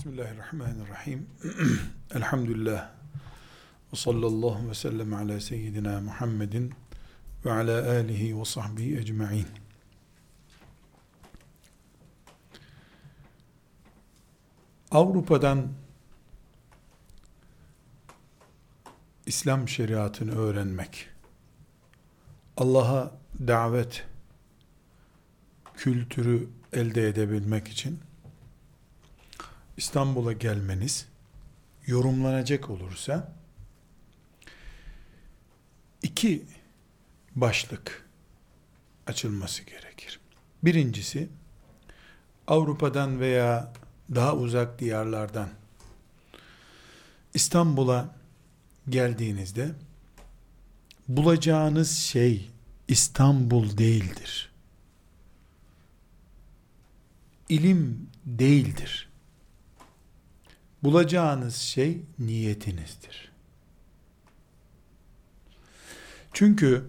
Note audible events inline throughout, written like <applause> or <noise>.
Bismillahirrahmanirrahim. <clears throat> Elhamdülillah. Ve sallallahu ve sellem ala seyyidina Muhammedin ve ala alihi ve sahbihi ecma'in. Avrupa'dan İslam şeriatını öğrenmek, Allah'a davet kültürü elde edebilmek için İstanbul'a gelmeniz yorumlanacak olursa iki başlık açılması gerekir. Birincisi Avrupa'dan veya daha uzak diyarlardan İstanbul'a geldiğinizde bulacağınız şey İstanbul değildir. İlim değildir bulacağınız şey niyetinizdir. Çünkü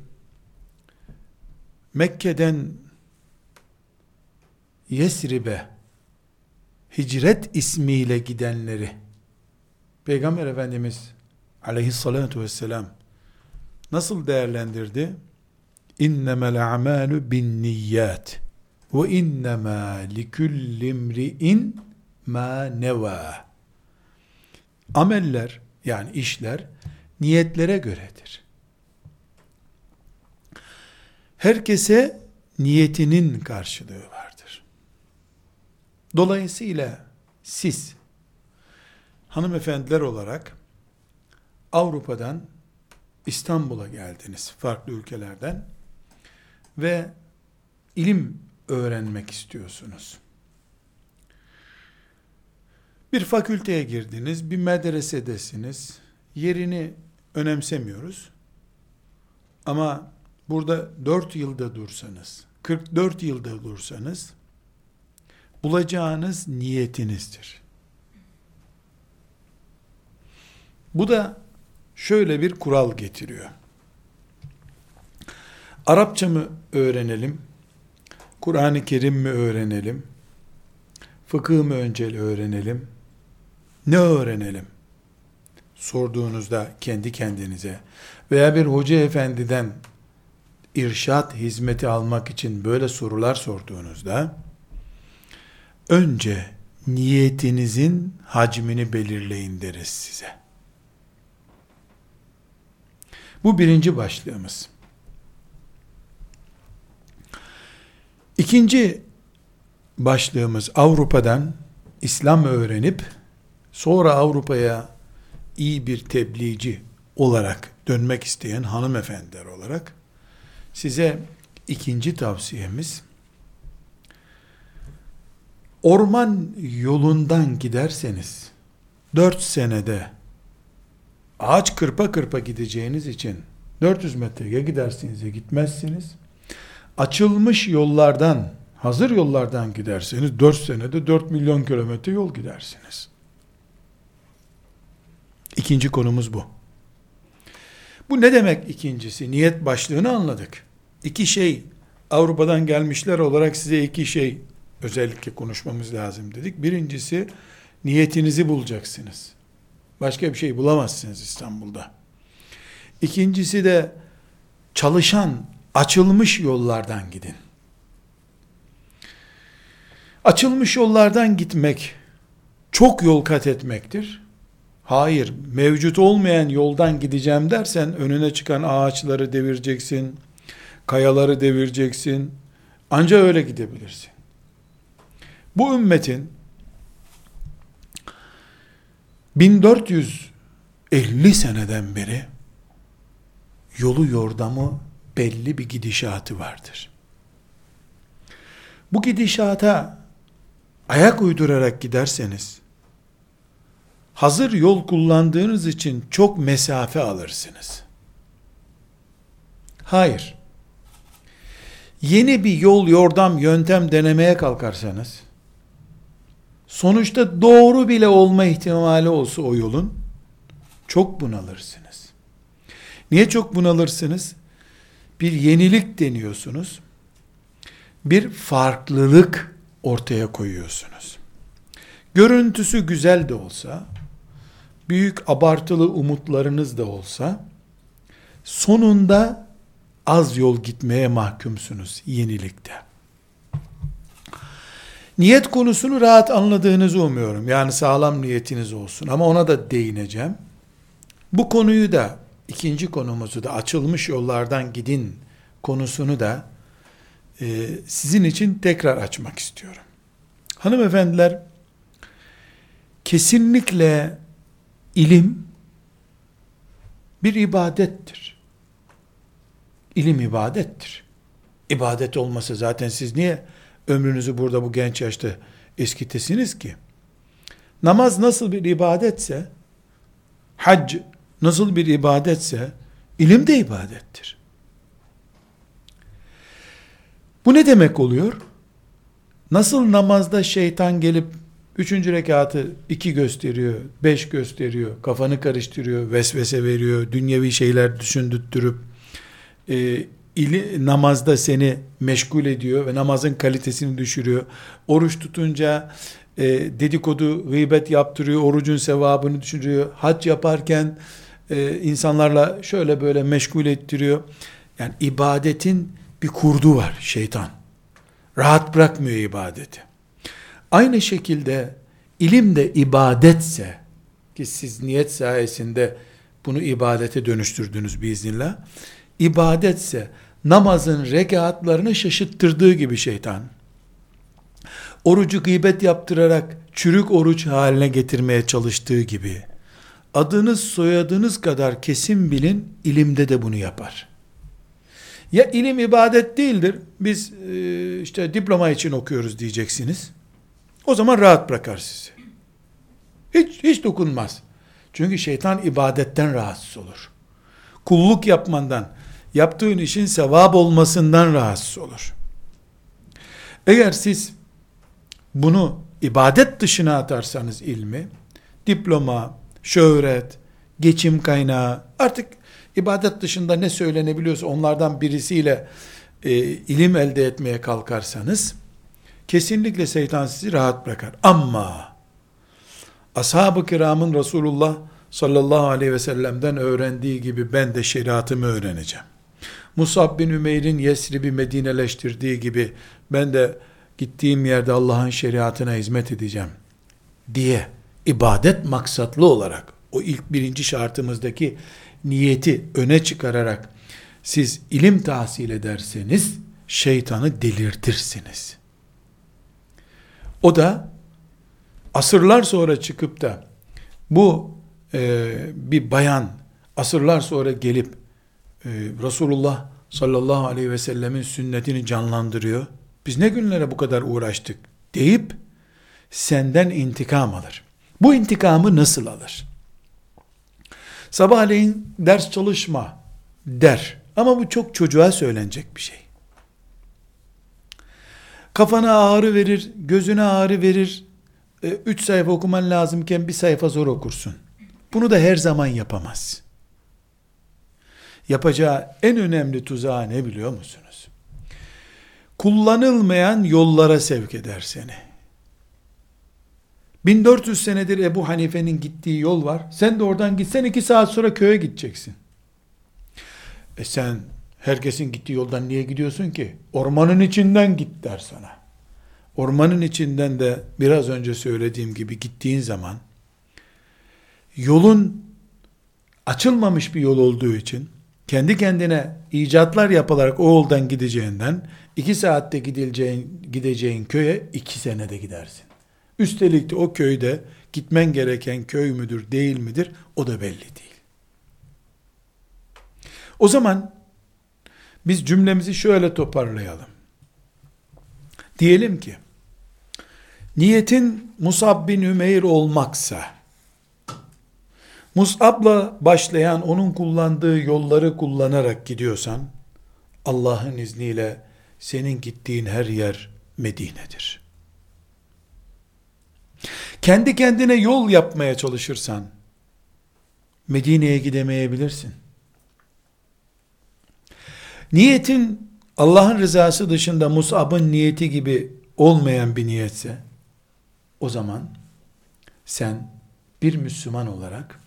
Mekke'den Yesrib'e hicret ismiyle gidenleri Peygamber Efendimiz aleyhissalatu vesselam nasıl değerlendirdi? İnnemel a'malu bin niyyat ve innemâ likullimri'in ma neva ameller yani işler niyetlere göredir. Herkese niyetinin karşılığı vardır. Dolayısıyla siz hanımefendiler olarak Avrupa'dan İstanbul'a geldiniz farklı ülkelerden ve ilim öğrenmek istiyorsunuz. Bir fakülteye girdiniz, bir medresedesiniz. Yerini önemsemiyoruz. Ama burada 4 yılda dursanız, 44 yılda dursanız, bulacağınız niyetinizdir. Bu da şöyle bir kural getiriyor. Arapça mı öğrenelim? Kur'an-ı Kerim mi öğrenelim? Fıkıh mı öncel öğrenelim? Ne öğrenelim? Sorduğunuzda kendi kendinize veya bir hoca efendiden irşat hizmeti almak için böyle sorular sorduğunuzda önce niyetinizin hacmini belirleyin deriz size. Bu birinci başlığımız. İkinci başlığımız Avrupa'dan İslam öğrenip sonra Avrupa'ya iyi bir tebliğci olarak dönmek isteyen hanımefendiler olarak size ikinci tavsiyemiz orman yolundan giderseniz dört senede ağaç kırpa kırpa gideceğiniz için 400 metreye gidersiniz ya gitmezsiniz. Açılmış yollardan, hazır yollardan giderseniz 4 senede 4 milyon kilometre yol gidersiniz. İkinci konumuz bu. Bu ne demek ikincisi? Niyet başlığını anladık. İki şey Avrupa'dan gelmişler olarak size iki şey özellikle konuşmamız lazım dedik. Birincisi niyetinizi bulacaksınız. Başka bir şey bulamazsınız İstanbul'da. İkincisi de çalışan, açılmış yollardan gidin. Açılmış yollardan gitmek çok yol kat etmektir. Hayır, mevcut olmayan yoldan gideceğim dersen önüne çıkan ağaçları devireceksin, kayaları devireceksin. Anca öyle gidebilirsin. Bu ümmetin 1450 seneden beri yolu yordamı belli bir gidişatı vardır. Bu gidişata ayak uydurarak giderseniz hazır yol kullandığınız için çok mesafe alırsınız. Hayır. Yeni bir yol, yordam, yöntem denemeye kalkarsanız, sonuçta doğru bile olma ihtimali olsa o yolun, çok bunalırsınız. Niye çok bunalırsınız? Bir yenilik deniyorsunuz. Bir farklılık ortaya koyuyorsunuz. görüntüsü güzel de olsa, büyük abartılı umutlarınız da olsa, sonunda az yol gitmeye mahkumsunuz yenilikte. Niyet konusunu rahat anladığınızı umuyorum. Yani sağlam niyetiniz olsun. Ama ona da değineceğim. Bu konuyu da, ikinci konumuzu da açılmış yollardan gidin konusunu da e, sizin için tekrar açmak istiyorum. Hanımefendiler, kesinlikle ilim bir ibadettir. İlim ibadettir. İbadet olmasa zaten siz niye ömrünüzü burada bu genç yaşta eskitesiniz ki? Namaz nasıl bir ibadetse, hac nasıl bir ibadetse, ilim de ibadettir. Bu ne demek oluyor? Nasıl namazda şeytan gelip üçüncü rekatı iki gösteriyor, beş gösteriyor, kafanı karıştırıyor, vesvese veriyor, dünyevi şeyler düşündürtürüp e, ili, namazda seni meşgul ediyor ve namazın kalitesini düşürüyor. Oruç tutunca e, dedikodu, gıybet yaptırıyor, orucun sevabını düşürüyor. Hac yaparken e, insanlarla şöyle böyle meşgul ettiriyor. Yani ibadetin bir kurdu var şeytan. Rahat bırakmıyor ibadeti. Aynı şekilde ilim de ibadetse ki siz niyet sayesinde bunu ibadete dönüştürdünüz biiznillah. İbadetse namazın rekatlarını şaşıttırdığı gibi şeytan. Orucu gıybet yaptırarak çürük oruç haline getirmeye çalıştığı gibi adınız soyadınız kadar kesin bilin ilimde de bunu yapar. Ya ilim ibadet değildir. Biz e, işte diploma için okuyoruz diyeceksiniz. O zaman rahat bırakar sizi. Hiç hiç dokunmaz. Çünkü şeytan ibadetten rahatsız olur. Kulluk yapmandan, yaptığın işin sevap olmasından rahatsız olur. Eğer siz bunu ibadet dışına atarsanız ilmi, diploma, şöhret, geçim kaynağı, artık ibadet dışında ne söylenebiliyorsa onlardan birisiyle e, ilim elde etmeye kalkarsanız, kesinlikle şeytan sizi rahat bırakar. Ama, ashab-ı kiramın Resulullah sallallahu aleyhi ve sellem'den öğrendiği gibi ben de şeriatımı öğreneceğim. Musab bin Ümeyr'in Yesrib'i Medineleştirdiği gibi ben de gittiğim yerde Allah'ın şeriatına hizmet edeceğim diye ibadet maksatlı olarak o ilk birinci şartımızdaki niyeti öne çıkararak siz ilim tahsil ederseniz şeytanı delirtirsiniz. O da asırlar sonra çıkıp da bu e, bir bayan asırlar sonra gelip e, Resulullah sallallahu aleyhi ve sellemin sünnetini canlandırıyor. Biz ne günlere bu kadar uğraştık deyip senden intikam alır. Bu intikamı nasıl alır? Sabahleyin ders çalışma der. Ama bu çok çocuğa söylenecek bir şey. Kafana ağrı verir, gözüne ağrı verir. E, üç sayfa okuman lazımken bir sayfa zor okursun. Bunu da her zaman yapamaz. Yapacağı en önemli tuzağı ne biliyor musunuz? Kullanılmayan yollara sevk eder seni. 1400 senedir Ebu Hanife'nin gittiği yol var. Sen de oradan gitsen iki saat sonra köye gideceksin. E sen herkesin gittiği yoldan niye gidiyorsun ki? Ormanın içinden git der sana. Ormanın içinden de biraz önce söylediğim gibi gittiğin zaman yolun açılmamış bir yol olduğu için kendi kendine icatlar yapılarak o yoldan gideceğinden iki saatte gidileceğin, gideceğin köye iki senede gidersin. Üstelik de o köyde gitmen gereken köy müdür değil midir o da belli değil. O zaman biz cümlemizi şöyle toparlayalım. Diyelim ki niyetin Musab bin Ümeyr olmaksa Mus'ab'la başlayan onun kullandığı yolları kullanarak gidiyorsan Allah'ın izniyle senin gittiğin her yer Medine'dir kendi kendine yol yapmaya çalışırsan, Medine'ye gidemeyebilirsin. Niyetin Allah'ın rızası dışında Mus'ab'ın niyeti gibi olmayan bir niyetse, o zaman sen bir Müslüman olarak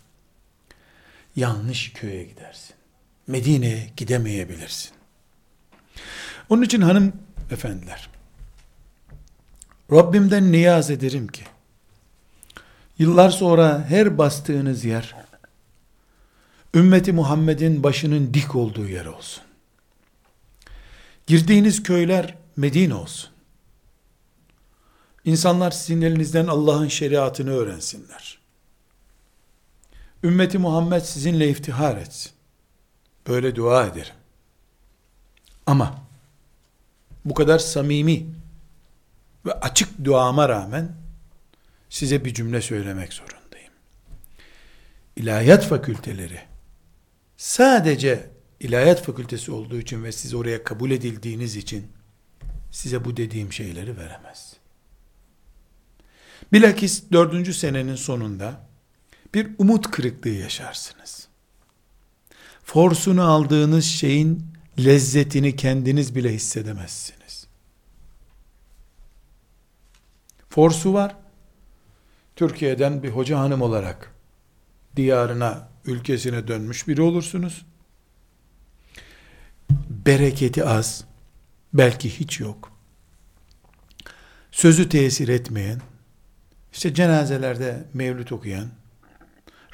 yanlış köye gidersin. Medine'ye gidemeyebilirsin. Onun için hanım efendiler, Rabbimden niyaz ederim ki, yıllar sonra her bastığınız yer, ümmeti Muhammed'in başının dik olduğu yer olsun. Girdiğiniz köyler Medine olsun. İnsanlar sizin elinizden Allah'ın şeriatını öğrensinler. Ümmeti Muhammed sizinle iftihar etsin. Böyle dua ederim. Ama bu kadar samimi ve açık duama rağmen size bir cümle söylemek zorundayım. İlahiyat fakülteleri sadece ilahiyat fakültesi olduğu için ve siz oraya kabul edildiğiniz için size bu dediğim şeyleri veremez. Bilakis dördüncü senenin sonunda bir umut kırıklığı yaşarsınız. Forsunu aldığınız şeyin lezzetini kendiniz bile hissedemezsiniz. Forsu var. Türkiye'den bir hoca hanım olarak diyarına, ülkesine dönmüş biri olursunuz. Bereketi az, belki hiç yok. Sözü tesir etmeyen, işte cenazelerde mevlüt okuyan,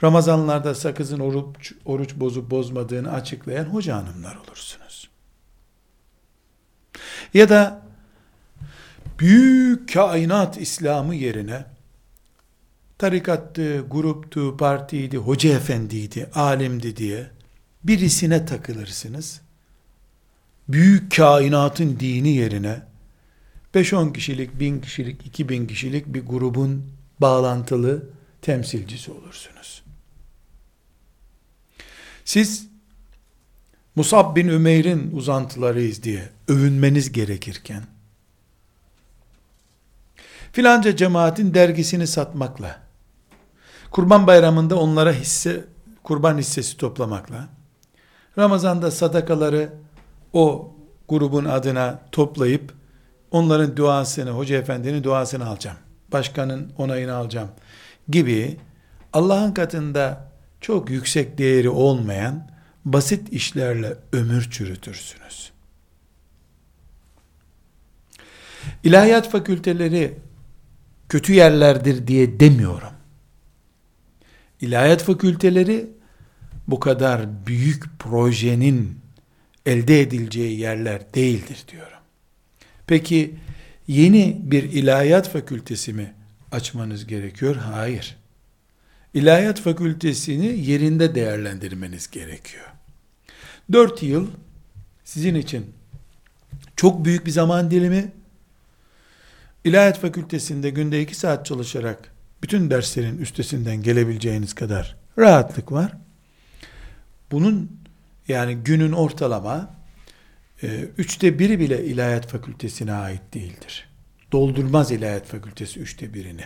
Ramazanlarda sakızın oruç, oruç bozup bozmadığını açıklayan hoca hanımlar olursunuz. Ya da büyük kainat İslamı yerine tarikattı, gruptu, partiydi, hoca efendiydi, alimdi diye birisine takılırsınız. Büyük kainatın dini yerine 5-10 kişilik, 1000 kişilik, 2000 kişilik bir grubun bağlantılı temsilcisi olursunuz. Siz Musab bin Ümeyr'in uzantılarıyız diye övünmeniz gerekirken filanca cemaatin dergisini satmakla kurban bayramında onlara hisse kurban hissesi toplamakla Ramazan'da sadakaları o grubun adına toplayıp onların duasını, hoca efendinin duasını alacağım. Başkanın onayını alacağım gibi Allah'ın katında çok yüksek değeri olmayan basit işlerle ömür çürütürsünüz. İlahiyat fakülteleri kötü yerlerdir diye demiyorum. İlahiyat fakülteleri bu kadar büyük projenin elde edileceği yerler değildir diyorum. Peki yeni bir ilahiyat fakültesi mi açmanız gerekiyor? Hayır. İlahiyat fakültesini yerinde değerlendirmeniz gerekiyor. Dört yıl sizin için çok büyük bir zaman dilimi. İlahiyat fakültesinde günde iki saat çalışarak bütün derslerin üstesinden gelebileceğiniz kadar rahatlık var. Bunun yani günün ortalama e, üçte biri bile ilahiyat fakültesine ait değildir. Doldurmaz ilahiyat fakültesi üçte birini.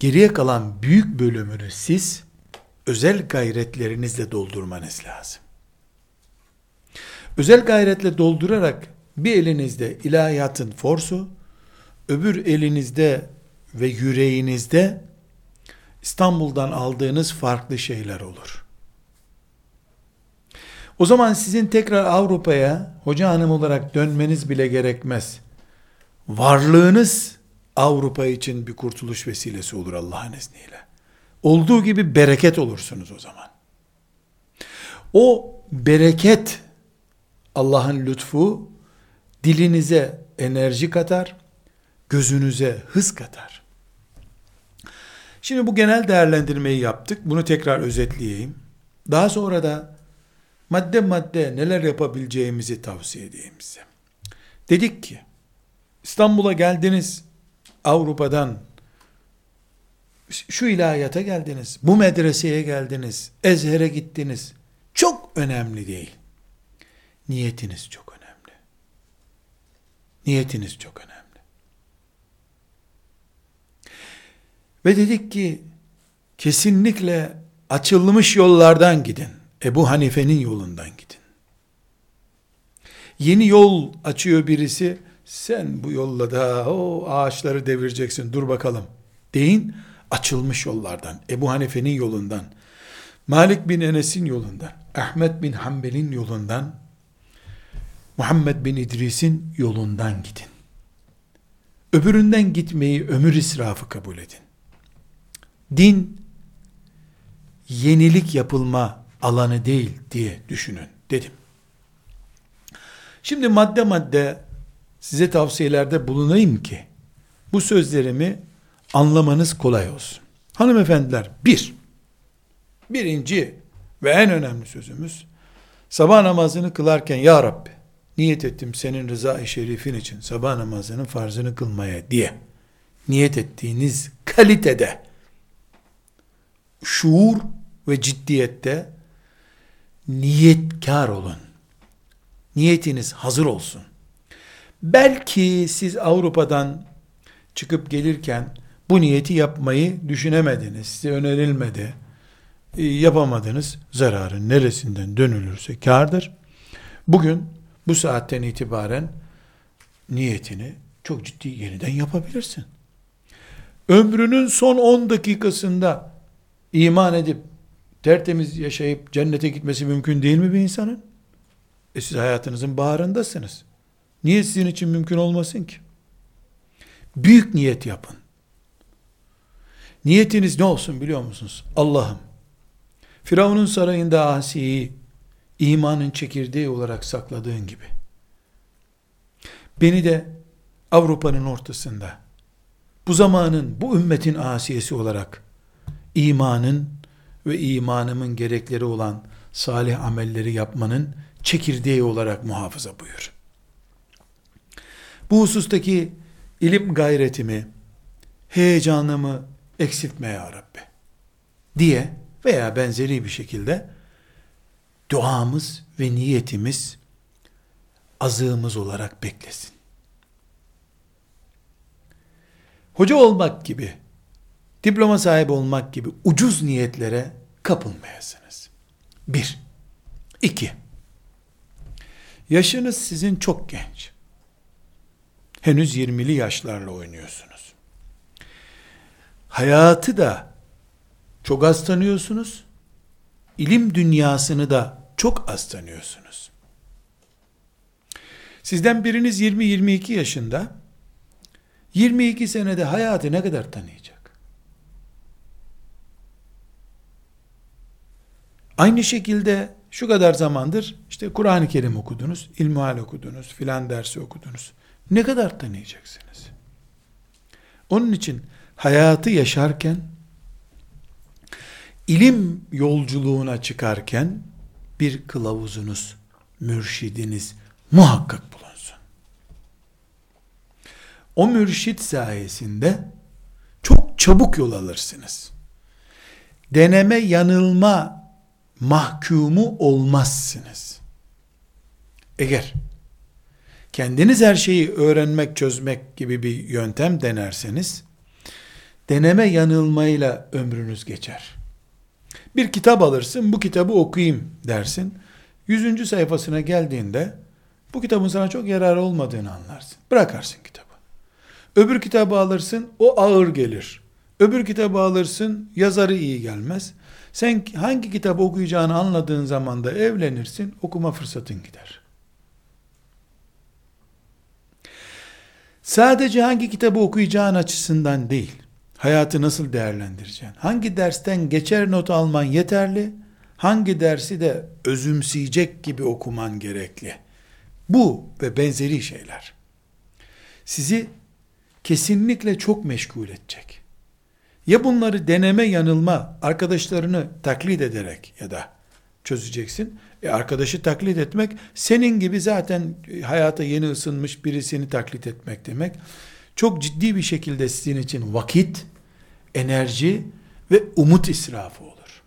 Geriye kalan büyük bölümünü siz özel gayretlerinizle doldurmanız lazım. Özel gayretle doldurarak bir elinizde ilahiyatın forsu, öbür elinizde ve yüreğinizde İstanbul'dan aldığınız farklı şeyler olur. O zaman sizin tekrar Avrupa'ya hoca hanım olarak dönmeniz bile gerekmez. Varlığınız Avrupa için bir kurtuluş vesilesi olur Allah'ın izniyle. Olduğu gibi bereket olursunuz o zaman. O bereket Allah'ın lütfu dilinize enerji katar, gözünüze hız katar. Şimdi bu genel değerlendirmeyi yaptık. Bunu tekrar özetleyeyim. Daha sonra da madde madde neler yapabileceğimizi tavsiye edeyim size. Dedik ki İstanbul'a geldiniz Avrupa'dan şu ilahiyata geldiniz, bu medreseye geldiniz, Ezher'e gittiniz. Çok önemli değil. Niyetiniz çok önemli. Niyetiniz çok önemli. Ve dedik ki kesinlikle açılmış yollardan gidin. Ebu Hanife'nin yolundan gidin. Yeni yol açıyor birisi, sen bu yolla da o ağaçları devireceksin dur bakalım deyin açılmış yollardan, Ebu Hanife'nin yolundan, Malik bin Enes'in yolundan, Ahmet bin Hanbel'in yolundan, Muhammed bin İdris'in yolundan gidin. Öbüründen gitmeyi ömür israfı kabul edin. Din, yenilik yapılma alanı değil diye düşünün dedim. Şimdi madde madde size tavsiyelerde bulunayım ki bu sözlerimi anlamanız kolay olsun. Hanımefendiler bir, birinci ve en önemli sözümüz sabah namazını kılarken Ya Rabbi niyet ettim senin rıza-i şerifin için sabah namazının farzını kılmaya diye niyet ettiğiniz kalitede şuur ve ciddiyette niyetkar olun. Niyetiniz hazır olsun. Belki siz Avrupa'dan çıkıp gelirken bu niyeti yapmayı düşünemediniz. Size önerilmedi. E, yapamadınız. Zararın neresinden dönülürse kardır. Bugün bu saatten itibaren niyetini çok ciddi yeniden yapabilirsin. Ömrünün son 10 dakikasında iman edip tertemiz yaşayıp cennete gitmesi mümkün değil mi bir insanın? E siz hayatınızın baharındasınız. Niye sizin için mümkün olmasın ki? Büyük niyet yapın. Niyetiniz ne olsun biliyor musunuz? Allah'ım, Firavun'un sarayında Asiye'yi imanın çekirdeği olarak sakladığın gibi, beni de Avrupa'nın ortasında, bu zamanın, bu ümmetin asiyesi olarak, imanın ve imanımın gerekleri olan salih amelleri yapmanın çekirdeği olarak muhafaza buyur. Bu husustaki ilim gayretimi, heyecanımı eksiltme ya Rabbi diye veya benzeri bir şekilde duamız ve niyetimiz azığımız olarak beklesin. Hoca olmak gibi, diploma sahibi olmak gibi ucuz niyetlere kapılmayasınız. Bir. iki. Yaşınız sizin çok genç. Henüz 20'li yaşlarla oynuyorsunuz. Hayatı da çok az tanıyorsunuz. İlim dünyasını da çok az tanıyorsunuz. Sizden biriniz 20-22 yaşında 22 senede hayatı ne kadar tanıyacak? Aynı şekilde şu kadar zamandır işte Kur'an-ı Kerim okudunuz, ilmihal okudunuz, filan dersi okudunuz. Ne kadar tanıyacaksınız? Onun için hayatı yaşarken ilim yolculuğuna çıkarken bir kılavuzunuz, mürşidiniz muhakkak bulunsun. O mürşit sayesinde çok çabuk yol alırsınız. Deneme yanılma mahkumu olmazsınız. Eğer kendiniz her şeyi öğrenmek, çözmek gibi bir yöntem denerseniz, deneme yanılmayla ömrünüz geçer. Bir kitap alırsın, bu kitabı okuyayım dersin. Yüzüncü sayfasına geldiğinde, bu kitabın sana çok yararı olmadığını anlarsın. Bırakarsın kitabı. Öbür kitabı alırsın, o ağır gelir. Öbür kitabı alırsın, yazarı iyi gelmez. Sen hangi kitabı okuyacağını anladığın zaman da evlenirsin, okuma fırsatın gider. Sadece hangi kitabı okuyacağın açısından değil, hayatı nasıl değerlendireceksin, hangi dersten geçer not alman yeterli, hangi dersi de özümseyecek gibi okuman gerekli. Bu ve benzeri şeyler sizi kesinlikle çok meşgul edecek. Ya bunları deneme yanılma, arkadaşlarını taklit ederek ya da çözeceksin. E arkadaşı taklit etmek, senin gibi zaten hayata yeni ısınmış birisini taklit etmek demek. Çok ciddi bir şekilde sizin için vakit, enerji ve umut israfı olur.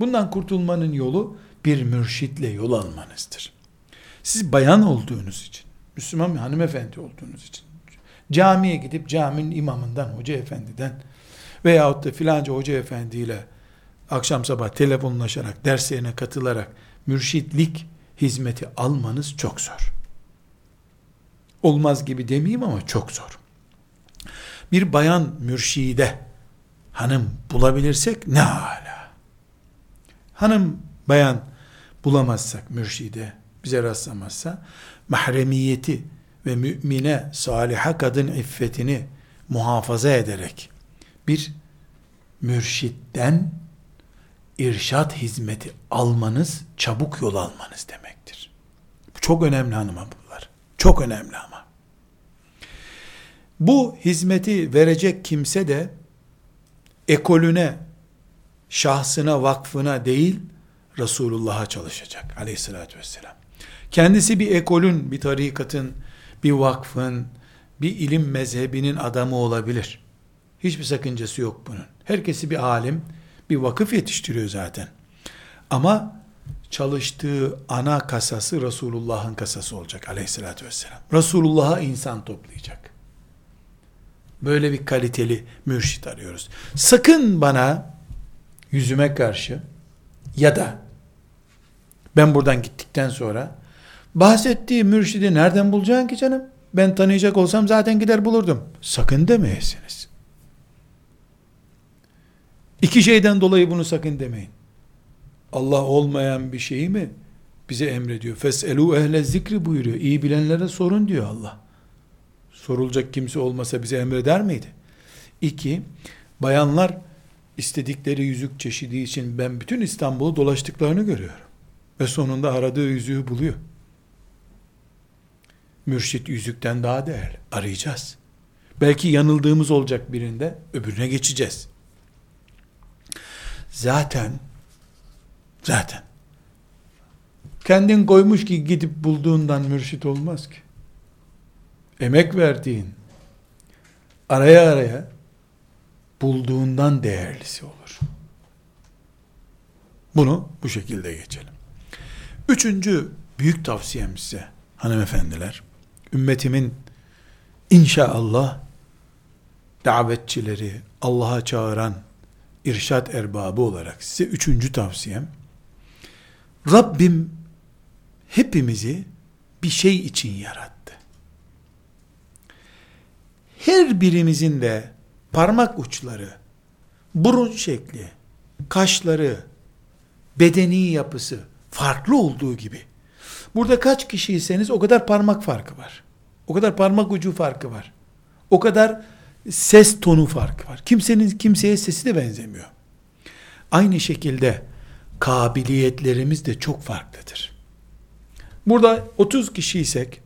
Bundan kurtulmanın yolu bir mürşitle yol almanızdır. Siz bayan olduğunuz için, Müslüman bir hanımefendi olduğunuz için, camiye gidip caminin imamından, hoca efendiden veyahut da filanca hoca efendiyle akşam sabah telefonlaşarak, derslerine katılarak mürşitlik hizmeti almanız çok zor. Olmaz gibi demeyeyim ama çok zor. Bir bayan mürşide hanım bulabilirsek ne hala. Hanım bayan bulamazsak mürşide bize rastlamazsa mahremiyeti ve mümine saliha kadın iffetini muhafaza ederek bir mürşitten irşat hizmeti almanız, çabuk yol almanız demektir. Bu çok önemli hanıma bunlar. Çok önemli ama. Bu hizmeti verecek kimse de ekolüne, şahsına, vakfına değil, Resulullah'a çalışacak aleyhissalatü vesselam. Kendisi bir ekolün, bir tarikatın, bir vakfın, bir ilim mezhebinin adamı olabilir. Hiçbir sakıncası yok bunun. Herkesi bir alim, bir vakıf yetiştiriyor zaten. Ama çalıştığı ana kasası Resulullah'ın kasası olacak aleyhissalatü vesselam. Resulullah'a insan toplayacak. Böyle bir kaliteli mürşit arıyoruz. Sakın bana yüzüme karşı ya da ben buradan gittikten sonra bahsettiği mürşidi nereden bulacaksın ki canım? Ben tanıyacak olsam zaten gider bulurdum. Sakın demeyesiniz. İki şeyden dolayı bunu sakın demeyin. Allah olmayan bir şeyi mi bize emrediyor? Feselu ehle zikri buyuruyor. İyi bilenlere sorun diyor Allah. Sorulacak kimse olmasa bize emreder miydi? İki, bayanlar istedikleri yüzük çeşidi için ben bütün İstanbul'u dolaştıklarını görüyorum. Ve sonunda aradığı yüzüğü buluyor. Mürşit yüzükten daha değerli. Arayacağız. Belki yanıldığımız olacak birinde, öbürüne geçeceğiz. Zaten, zaten, kendin koymuş ki gidip bulduğundan mürşit olmaz ki. Emek verdiğin, araya araya, bulduğundan değerlisi olur. Bunu bu şekilde geçelim. Üçüncü büyük tavsiyem size hanımefendiler, ümmetimin inşallah davetçileri, Allah'a çağıran irşat erbabı olarak size üçüncü tavsiyem, Rabbim hepimizi bir şey için yarattı. Her birimizin de parmak uçları, burun şekli, kaşları, bedeni yapısı farklı olduğu gibi, burada kaç kişiyseniz o kadar parmak farkı var. O kadar parmak ucu farkı var. O kadar ses tonu farkı var. Kimsenin kimseye sesi de benzemiyor. Aynı şekilde kabiliyetlerimiz de çok farklıdır. Burada 30 kişiysek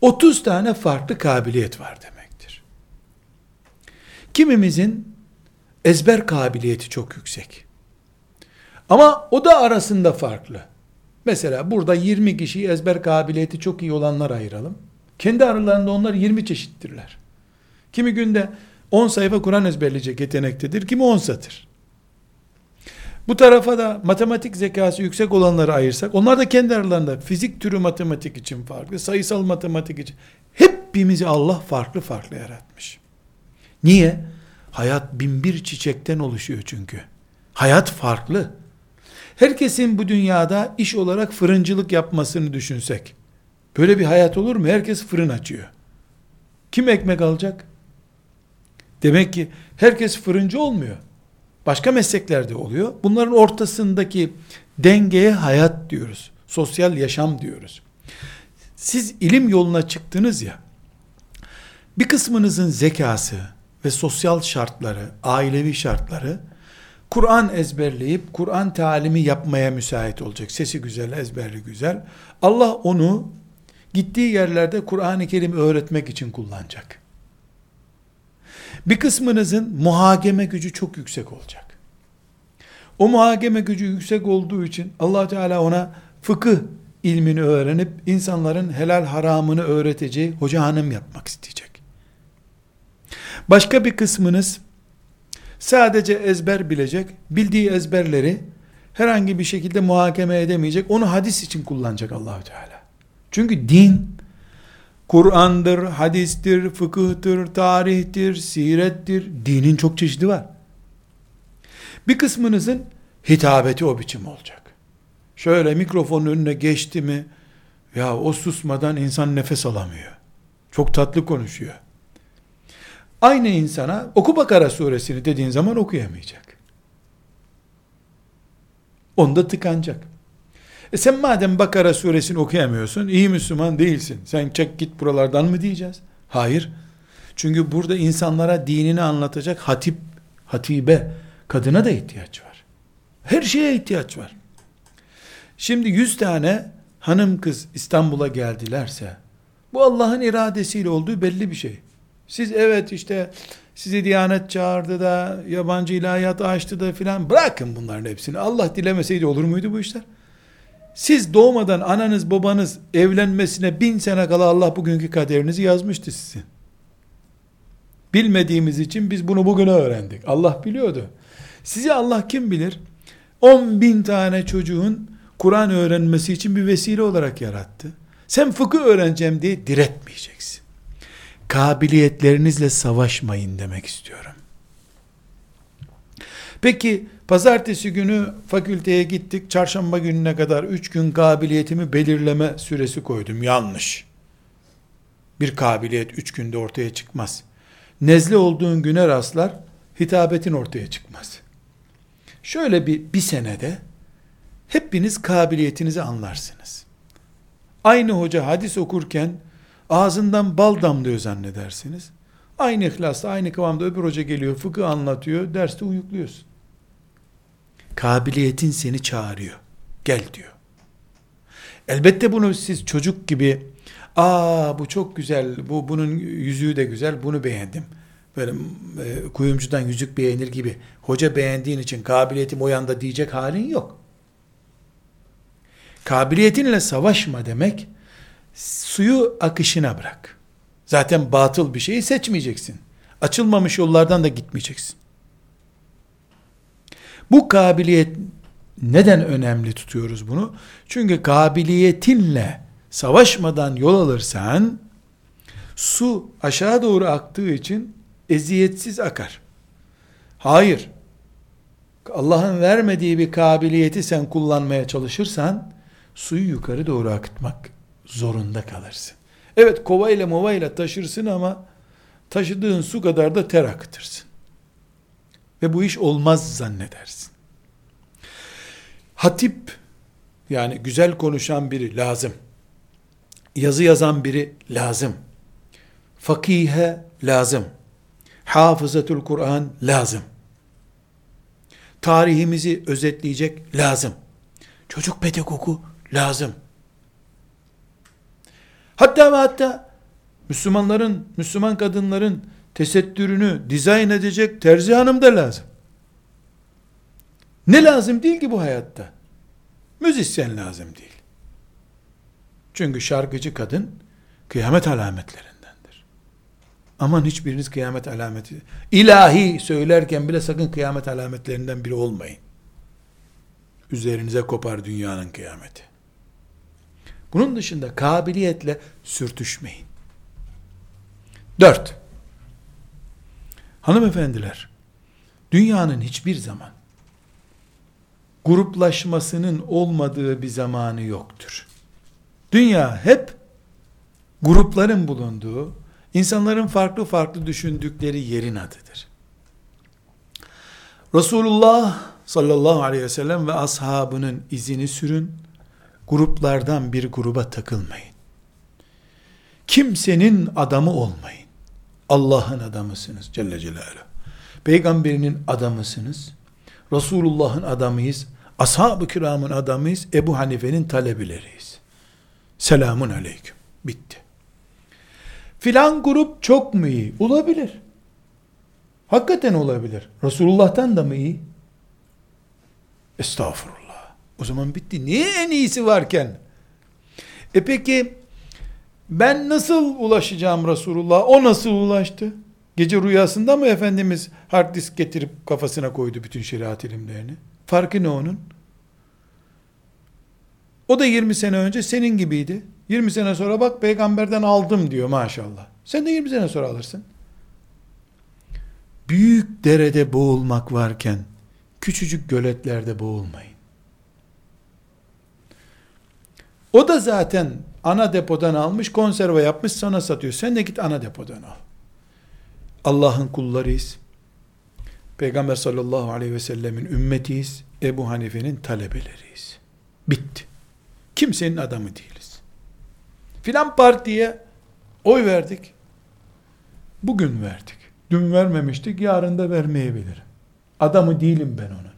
30 tane farklı kabiliyet var demektir. Kimimizin ezber kabiliyeti çok yüksek. Ama o da arasında farklı. Mesela burada 20 kişiyi ezber kabiliyeti çok iyi olanlar ayıralım. Kendi aralarında onlar 20 çeşittirler. Kimi günde 10 sayfa Kur'an ezberleyecek yetenektedir, kimi 10 satır. Bu tarafa da matematik zekası yüksek olanları ayırsak, onlar da kendi aralarında fizik türü matematik için farklı, sayısal matematik için. Hepimizi Allah farklı farklı yaratmış. Niye? Hayat bin bir çiçekten oluşuyor çünkü. Hayat farklı. Herkesin bu dünyada iş olarak fırıncılık yapmasını düşünsek, böyle bir hayat olur mu? Herkes fırın açıyor. Kim ekmek alacak? Demek ki herkes fırıncı olmuyor. Başka mesleklerde oluyor. Bunların ortasındaki dengeye hayat diyoruz. Sosyal yaşam diyoruz. Siz ilim yoluna çıktınız ya, bir kısmınızın zekası ve sosyal şartları, ailevi şartları, Kur'an ezberleyip Kur'an talimi yapmaya müsait olacak. Sesi güzel, ezberli güzel. Allah onu gittiği yerlerde Kur'an-ı Kerim öğretmek için kullanacak. Bir kısmınızın muhakeme gücü çok yüksek olacak. O muhakeme gücü yüksek olduğu için allah Teala ona fıkıh ilmini öğrenip insanların helal haramını öğreteceği hoca hanım yapmak isteyecek. Başka bir kısmınız sadece ezber bilecek, bildiği ezberleri herhangi bir şekilde muhakeme edemeyecek, onu hadis için kullanacak Allahü Teala. Çünkü din Kur'an'dır, hadistir, fıkıhtır, tarihtir, sirettir. Dinin çok çeşidi var. Bir kısmınızın hitabeti o biçim olacak. Şöyle mikrofonun önüne geçti mi, ya o susmadan insan nefes alamıyor. Çok tatlı konuşuyor. Aynı insana oku Bakara suresini dediğin zaman okuyamayacak. Onda tıkanacak. E sen madem Bakara suresini okuyamıyorsun, iyi Müslüman değilsin. Sen çek git buralardan mı diyeceğiz? Hayır. Çünkü burada insanlara dinini anlatacak hatip, hatibe, kadına da ihtiyaç var. Her şeye ihtiyaç var. Şimdi yüz tane hanım kız İstanbul'a geldilerse, bu Allah'ın iradesiyle olduğu belli bir şey. Siz evet işte sizi Diyanet çağırdı da yabancı ilahiyat açtı da filan bırakın bunların hepsini. Allah dilemeseydi olur muydu bu işler? Siz doğmadan ananız babanız evlenmesine bin sene kala Allah bugünkü kaderinizi yazmıştı sizin. Bilmediğimiz için biz bunu bugüne öğrendik. Allah biliyordu. Sizi Allah kim bilir? 10 bin tane çocuğun Kur'an öğrenmesi için bir vesile olarak yarattı. Sen fıkıh öğreneceğim diye diretmeyeceksin. Kabiliyetlerinizle savaşmayın demek istiyorum. Peki pazartesi günü fakülteye gittik. Çarşamba gününe kadar 3 gün kabiliyetimi belirleme süresi koydum. Yanlış. Bir kabiliyet 3 günde ortaya çıkmaz. Nezle olduğun güne rastlar, hitabetin ortaya çıkmaz. Şöyle bir, bir senede hepiniz kabiliyetinizi anlarsınız. Aynı hoca hadis okurken ağzından bal damlıyor zannedersiniz. Aynı ihlasla, aynı kıvamda öbür hoca geliyor, fıkıh anlatıyor, derste uyukluyorsun. Kabiliyetin seni çağırıyor. Gel diyor. Elbette bunu siz çocuk gibi, aa bu çok güzel, bu bunun yüzüğü de güzel, bunu beğendim. Böyle e, kuyumcudan yüzük beğenir gibi, hoca beğendiğin için kabiliyetim o yanda diyecek halin yok. Kabiliyetinle savaşma demek, suyu akışına bırak. Zaten batıl bir şeyi seçmeyeceksin. Açılmamış yollardan da gitmeyeceksin. Bu kabiliyet neden önemli tutuyoruz bunu? Çünkü kabiliyetinle savaşmadan yol alırsan su aşağı doğru aktığı için eziyetsiz akar. Hayır. Allah'ın vermediği bir kabiliyeti sen kullanmaya çalışırsan suyu yukarı doğru akıtmak zorunda kalırsın. Evet kovayla movayla taşırsın ama taşıdığın su kadar da ter akıtırsın. Ve bu iş olmaz zannedersin. Hatip yani güzel konuşan biri lazım. Yazı yazan biri lazım. Fakihe lazım. Hafızatul Kur'an lazım. Tarihimizi özetleyecek lazım. Çocuk pedagogu lazım. Hatta ve hatta Müslümanların, Müslüman kadınların tesettürünü dizayn edecek terzi hanım da lazım. Ne lazım değil ki bu hayatta? Müzisyen lazım değil. Çünkü şarkıcı kadın kıyamet alametlerindendir. Aman hiçbiriniz kıyamet alameti, ilahi söylerken bile sakın kıyamet alametlerinden biri olmayın. Üzerinize kopar dünyanın kıyameti. Bunun dışında kabiliyetle sürtüşmeyin. Dört. Hanımefendiler, dünyanın hiçbir zaman gruplaşmasının olmadığı bir zamanı yoktur. Dünya hep grupların bulunduğu, insanların farklı farklı düşündükleri yerin adıdır. Resulullah sallallahu aleyhi ve sellem ve ashabının izini sürün, gruplardan bir gruba takılmayın. Kimsenin adamı olmayın. Allah'ın adamısınız Celle Celaluhu. Peygamberinin adamısınız. Resulullah'ın adamıyız. Ashab-ı kiramın adamıyız. Ebu Hanife'nin talebileriyiz. Selamun aleyküm. Bitti. Filan grup çok mu iyi? Olabilir. Hakikaten olabilir. Resulullah'tan da mı iyi? Estağfurullah. O zaman bitti. Niye en iyisi varken? E peki ben nasıl ulaşacağım Resulullah? O nasıl ulaştı? Gece rüyasında mı Efendimiz hard disk getirip kafasına koydu bütün şeriat ilimlerini? Farkı ne onun? O da 20 sene önce senin gibiydi. 20 sene sonra bak peygamberden aldım diyor maşallah. Sen de 20 sene sonra alırsın. Büyük derede boğulmak varken küçücük göletlerde boğulmayın. O da zaten ana depodan almış, konserve yapmış sana satıyor. Sen de git ana depodan al. Allah'ın kullarıyız. Peygamber sallallahu aleyhi ve sellemin ümmetiyiz. Ebu Hanife'nin talebeleriyiz. Bitti. Kimsenin adamı değiliz. Filan partiye oy verdik. Bugün verdik. Dün vermemiştik, yarın da vermeyebilirim. Adamı değilim ben onun.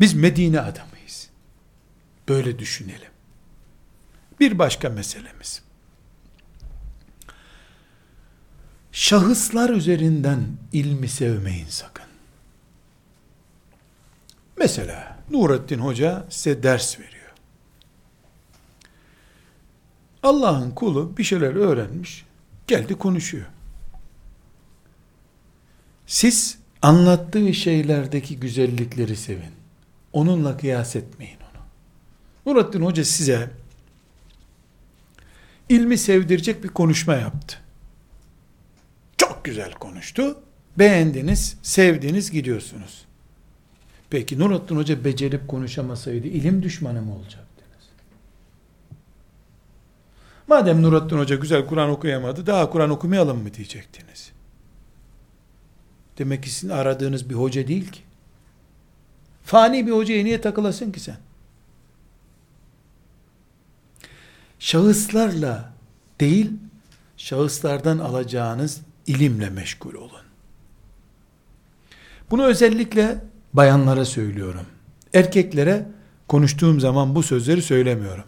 Biz Medine adamıyız. Böyle düşünelim. Bir başka meselemiz. Şahıslar üzerinden ilmi sevmeyin sakın. Mesela Nurettin Hoca size ders veriyor. Allah'ın kulu bir şeyler öğrenmiş, geldi konuşuyor. Siz anlattığı şeylerdeki güzellikleri sevin. Onunla kıyas etmeyin. Nurattin Hoca size ilmi sevdirecek bir konuşma yaptı. Çok güzel konuştu. Beğendiniz, sevdiniz, gidiyorsunuz. Peki Nurattin Hoca becerip konuşamasaydı ilim düşmanı mı olacaktınız? Madem Nurattin Hoca güzel Kur'an okuyamadı, daha Kur'an okumayalım mı diyecektiniz. Demek ki sizin aradığınız bir hoca değil ki. Fani bir hocaya niye takılasın ki sen? Şahıslarla değil, şahıslardan alacağınız ilimle meşgul olun. Bunu özellikle bayanlara söylüyorum. Erkeklere konuştuğum zaman bu sözleri söylemiyorum.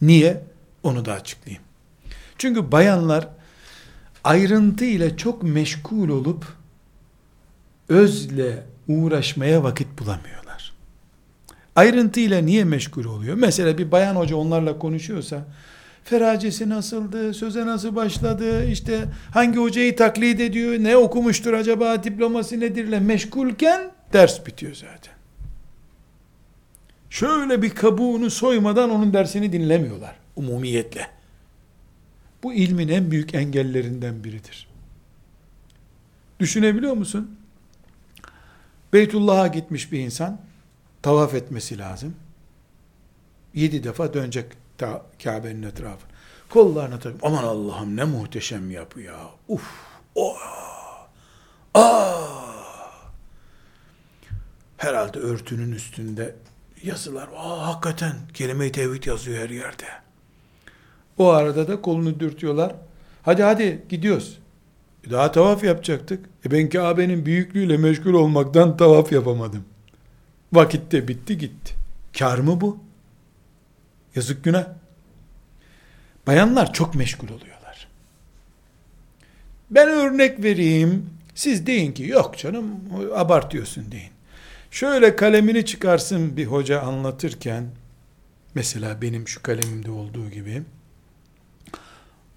Niye? Onu da açıklayayım. Çünkü bayanlar ayrıntı ile çok meşgul olup özle uğraşmaya vakit bulamıyorlar. Ayrıntı ile niye meşgul oluyor? Mesela bir bayan hoca onlarla konuşuyorsa feracesi nasıldı, söze nasıl başladı, işte hangi hocayı taklit ediyor, ne okumuştur acaba, diploması nedirle meşgulken ders bitiyor zaten. Şöyle bir kabuğunu soymadan onun dersini dinlemiyorlar umumiyetle. Bu ilmin en büyük engellerinden biridir. Düşünebiliyor musun? Beytullah'a gitmiş bir insan tavaf etmesi lazım. Yedi defa dönecek Kabe'nin etrafı. Kollarına takıp aman Allah'ım ne muhteşem yapı ya. Uf. Oh. Ah. Herhalde örtünün üstünde yazılar. Aa, hakikaten kelime-i tevhid yazıyor her yerde. O arada da kolunu dürtüyorlar. Hadi hadi gidiyoruz. Daha tavaf yapacaktık. E ben Kabe'nin büyüklüğüyle meşgul olmaktan tavaf yapamadım. Vakitte bitti gitti. Kar mı bu? Yazık günah. Bayanlar çok meşgul oluyorlar. Ben örnek vereyim. Siz deyin ki yok canım abartıyorsun deyin. Şöyle kalemini çıkarsın bir hoca anlatırken mesela benim şu kalemimde olduğu gibi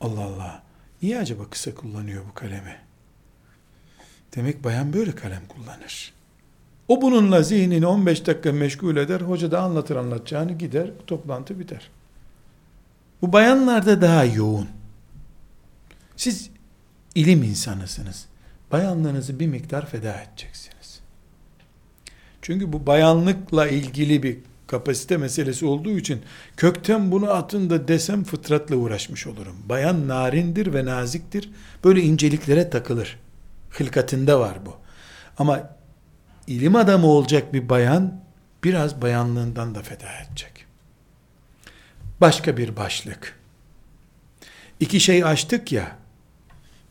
Allah Allah niye acaba kısa kullanıyor bu kalemi? Demek bayan böyle kalem kullanır. O bununla zihnini 15 dakika meşgul eder. Hoca da anlatır anlatacağını gider. Toplantı biter. Bu bayanlarda daha yoğun. Siz ilim insanısınız. Bayanlarınızı bir miktar feda edeceksiniz. Çünkü bu bayanlıkla ilgili bir kapasite meselesi olduğu için kökten bunu atın da desem fıtratla uğraşmış olurum. Bayan narindir ve naziktir. Böyle inceliklere takılır. Hılkatinde var bu. Ama ilim adamı olacak bir bayan biraz bayanlığından da feda edecek. Başka bir başlık. İki şey açtık ya,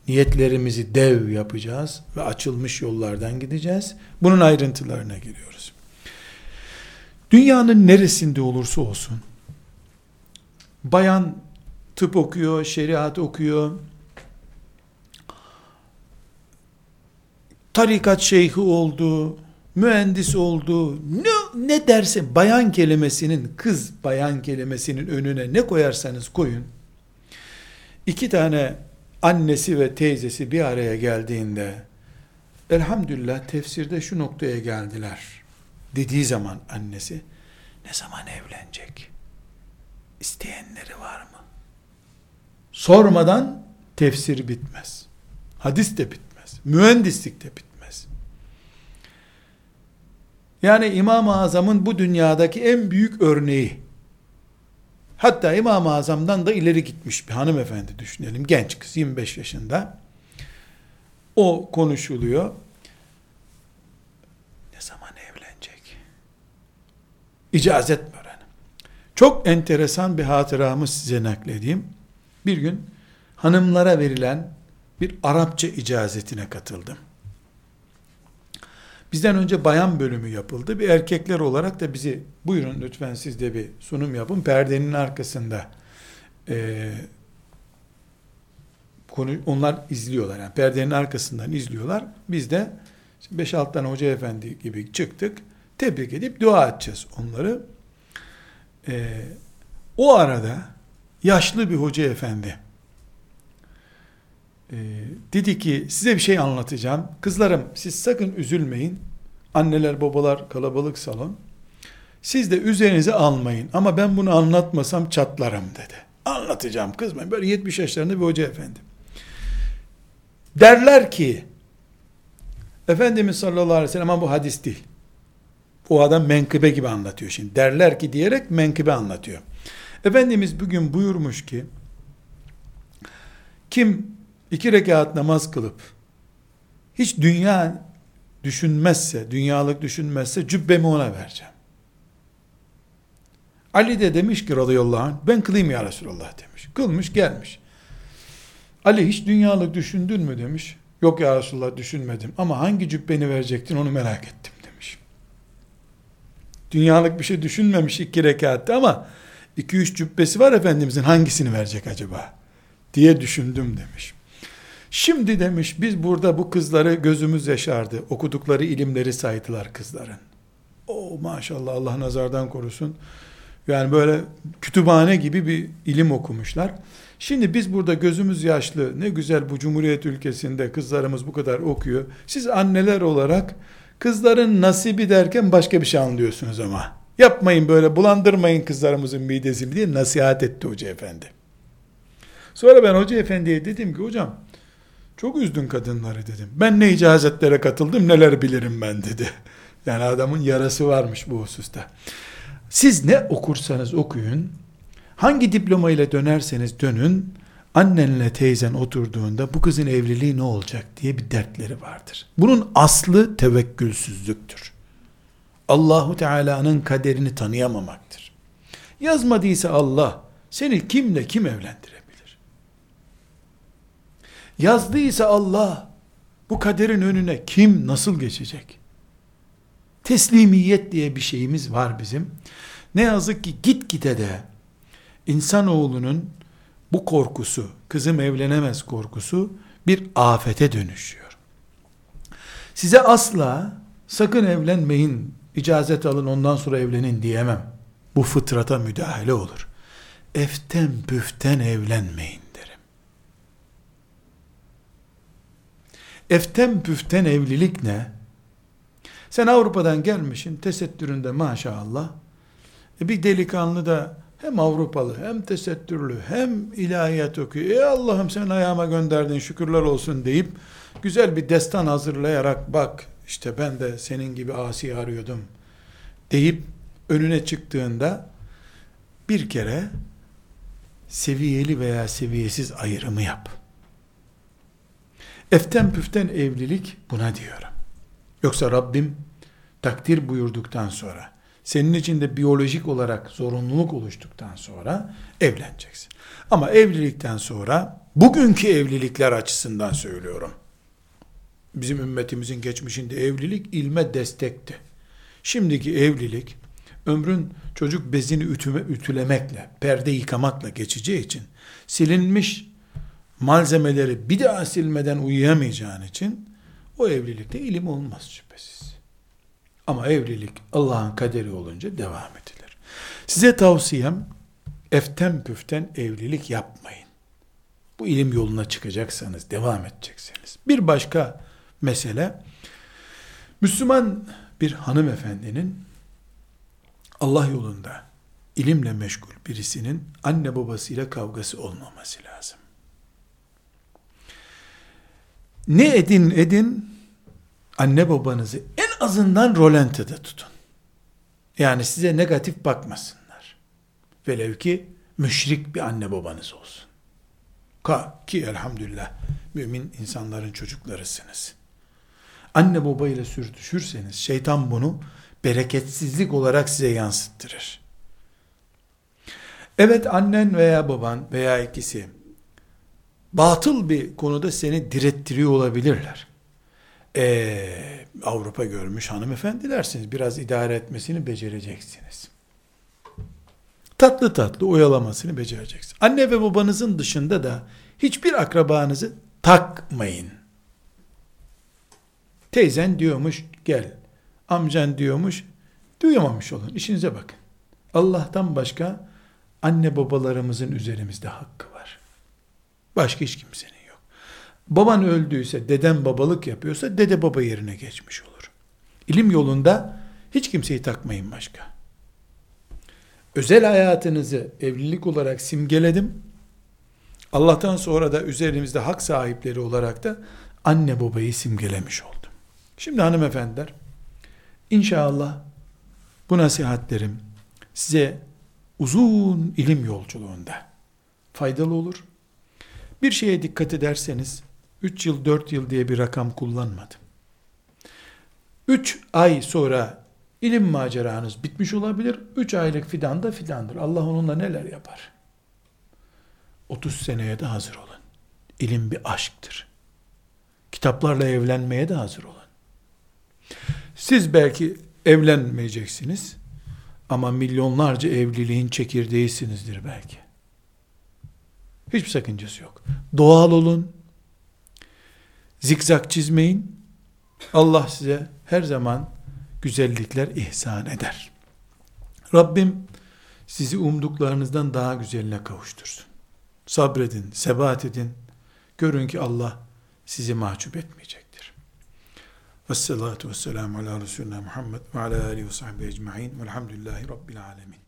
niyetlerimizi dev yapacağız ve açılmış yollardan gideceğiz. Bunun ayrıntılarına giriyoruz. Dünyanın neresinde olursa olsun, bayan tıp okuyor, şeriat okuyor, tarikat şeyhi oldu, mühendis oldu, ne, ne derse bayan kelimesinin, kız bayan kelimesinin önüne ne koyarsanız koyun, iki tane annesi ve teyzesi bir araya geldiğinde, elhamdülillah tefsirde şu noktaya geldiler, dediği zaman annesi, ne zaman evlenecek? İsteyenleri var mı? Sormadan tefsir bitmez. Hadis de bitmez. Mühendislik de bitmez. Yani İmam-ı Azam'ın bu dünyadaki en büyük örneği. Hatta İmam-ı Azam'dan da ileri gitmiş bir hanımefendi düşünelim. Genç kız 25 yaşında. O konuşuluyor. Ne zaman evlenecek? İcazet mi öğrenim? Çok enteresan bir hatıramı size nakledeyim. Bir gün hanımlara verilen bir Arapça icazetine katıldım. Bizden önce bayan bölümü yapıldı. Bir erkekler olarak da bizi buyurun lütfen siz de bir sunum yapın. Perdenin arkasında e, konu, onlar izliyorlar. Yani perdenin arkasından izliyorlar. Biz de 5-6 tane hoca efendi gibi çıktık. Tebrik edip dua edeceğiz onları. E, o arada yaşlı bir hoca efendi e, dedi ki size bir şey anlatacağım. Kızlarım siz sakın üzülmeyin. Anneler babalar kalabalık salon. Siz de üzerinize almayın. Ama ben bunu anlatmasam çatlarım dedi. Anlatacağım kızmayın. Böyle 70 yaşlarında bir hoca efendi. Derler ki Efendimiz sallallahu aleyhi ve sellem ama bu hadis değil. O adam menkıbe gibi anlatıyor şimdi. Derler ki diyerek menkıbe anlatıyor. Efendimiz bugün buyurmuş ki kim iki rekat namaz kılıp hiç dünya düşünmezse, dünyalık düşünmezse cübbemi ona vereceğim. Ali de demiş ki radıyallahu anh ben kılayım ya Resulallah demiş. Kılmış gelmiş. Ali hiç dünyalık düşündün mü demiş. Yok ya Resulallah düşünmedim ama hangi cübbeni verecektin onu merak ettim demiş. Dünyalık bir şey düşünmemiş iki rekatte ama iki üç cübbesi var Efendimizin hangisini verecek acaba diye düşündüm demiş. Şimdi demiş biz burada bu kızları gözümüz yaşardı. Okudukları ilimleri saydılar kızların. O maşallah Allah nazardan korusun. Yani böyle kütüphane gibi bir ilim okumuşlar. Şimdi biz burada gözümüz yaşlı, ne güzel bu Cumhuriyet ülkesinde kızlarımız bu kadar okuyor. Siz anneler olarak kızların nasibi derken başka bir şey anlıyorsunuz ama. Yapmayın böyle bulandırmayın kızlarımızın midesini diye nasihat etti hoca efendi. Sonra ben hoca efendiye dedim ki hocam çok üzdün kadınları dedim. Ben ne icazetlere katıldım neler bilirim ben dedi. Yani adamın yarası varmış bu hususta. Siz ne okursanız okuyun, hangi diploma ile dönerseniz dönün, annenle teyzen oturduğunda bu kızın evliliği ne olacak diye bir dertleri vardır. Bunun aslı tevekkülsüzlüktür. Allahu Teala'nın kaderini tanıyamamaktır. Yazmadıysa Allah seni kimle kim evlendirir? Yazdıysa Allah bu kaderin önüne kim nasıl geçecek? Teslimiyet diye bir şeyimiz var bizim. Ne yazık ki git gide de insanoğlunun bu korkusu, kızım evlenemez korkusu bir afete dönüşüyor. Size asla sakın evlenmeyin, icazet alın ondan sonra evlenin diyemem. Bu fıtrata müdahale olur. Eften püften evlenmeyin. Eften püften evlilik ne? Sen Avrupa'dan gelmişsin, tesettüründe maşallah. E bir delikanlı da hem Avrupalı, hem tesettürlü, hem ilahiyat okuyor. E Allah'ım sen ayağıma gönderdin, şükürler olsun deyip, güzel bir destan hazırlayarak, bak işte ben de senin gibi asi arıyordum, deyip, önüne çıktığında, bir kere, seviyeli veya seviyesiz ayrımı yap. Eften püften evlilik buna diyorum. Yoksa Rabbim takdir buyurduktan sonra, senin için de biyolojik olarak zorunluluk oluştuktan sonra evleneceksin. Ama evlilikten sonra, bugünkü evlilikler açısından söylüyorum. Bizim ümmetimizin geçmişinde evlilik ilme destekti. Şimdiki evlilik, ömrün çocuk bezini ütüme, ütülemekle, perde yıkamakla geçeceği için, silinmiş malzemeleri bir daha silmeden uyuyamayacağın için o evlilikte ilim olmaz şüphesiz. Ama evlilik Allah'ın kaderi olunca devam edilir. Size tavsiyem eften püften evlilik yapmayın. Bu ilim yoluna çıkacaksanız, devam edeceksiniz. Bir başka mesele, Müslüman bir hanımefendinin Allah yolunda ilimle meşgul birisinin anne babasıyla kavgası olmaması lazım. Ne edin edin anne babanızı en azından rolantede tutun. Yani size negatif bakmasınlar. Velev ki müşrik bir anne babanız olsun. Ka ki elhamdülillah mümin insanların çocuklarısınız. Anne babayla sürtüşürseniz şeytan bunu bereketsizlik olarak size yansıttırır. Evet annen veya baban veya ikisi batıl bir konuda seni direttiriyor olabilirler. Ee, Avrupa görmüş hanımefendilersiniz. Biraz idare etmesini becereceksiniz. Tatlı tatlı oyalamasını becereceksiniz. Anne ve babanızın dışında da hiçbir akrabanızı takmayın. Teyzen diyormuş gel. Amcan diyormuş duyamamış olun. İşinize bakın. Allah'tan başka anne babalarımızın üzerimizde hakkı var. Başka hiç kimsenin yok. Baban öldüyse, deden babalık yapıyorsa dede baba yerine geçmiş olur. İlim yolunda hiç kimseyi takmayın başka. Özel hayatınızı evlilik olarak simgeledim. Allah'tan sonra da üzerimizde hak sahipleri olarak da anne babayı simgelemiş oldum. Şimdi hanımefendiler, inşallah bu nasihatlerim size uzun ilim yolculuğunda faydalı olur. Bir şeye dikkat ederseniz 3 yıl 4 yıl diye bir rakam kullanmadım. 3 ay sonra ilim maceranız bitmiş olabilir. 3 aylık fidan da fidandır. Allah onunla neler yapar? 30 seneye de hazır olun. İlim bir aşktır. Kitaplarla evlenmeye de hazır olun. Siz belki evlenmeyeceksiniz ama milyonlarca evliliğin çekirdeğisinizdir belki. Hiçbir sakıncası yok. Doğal olun. Zikzak çizmeyin. Allah size her zaman güzellikler ihsan eder. Rabbim sizi umduklarınızdan daha güzeline kavuştursun. Sabredin, sebat edin. Görün ki Allah sizi mahcup etmeyecektir. Vessalatu vesselamu ala Resulüne Muhammed ve ala alihi ve sahbihi ecma'in velhamdülillahi rabbil alemin.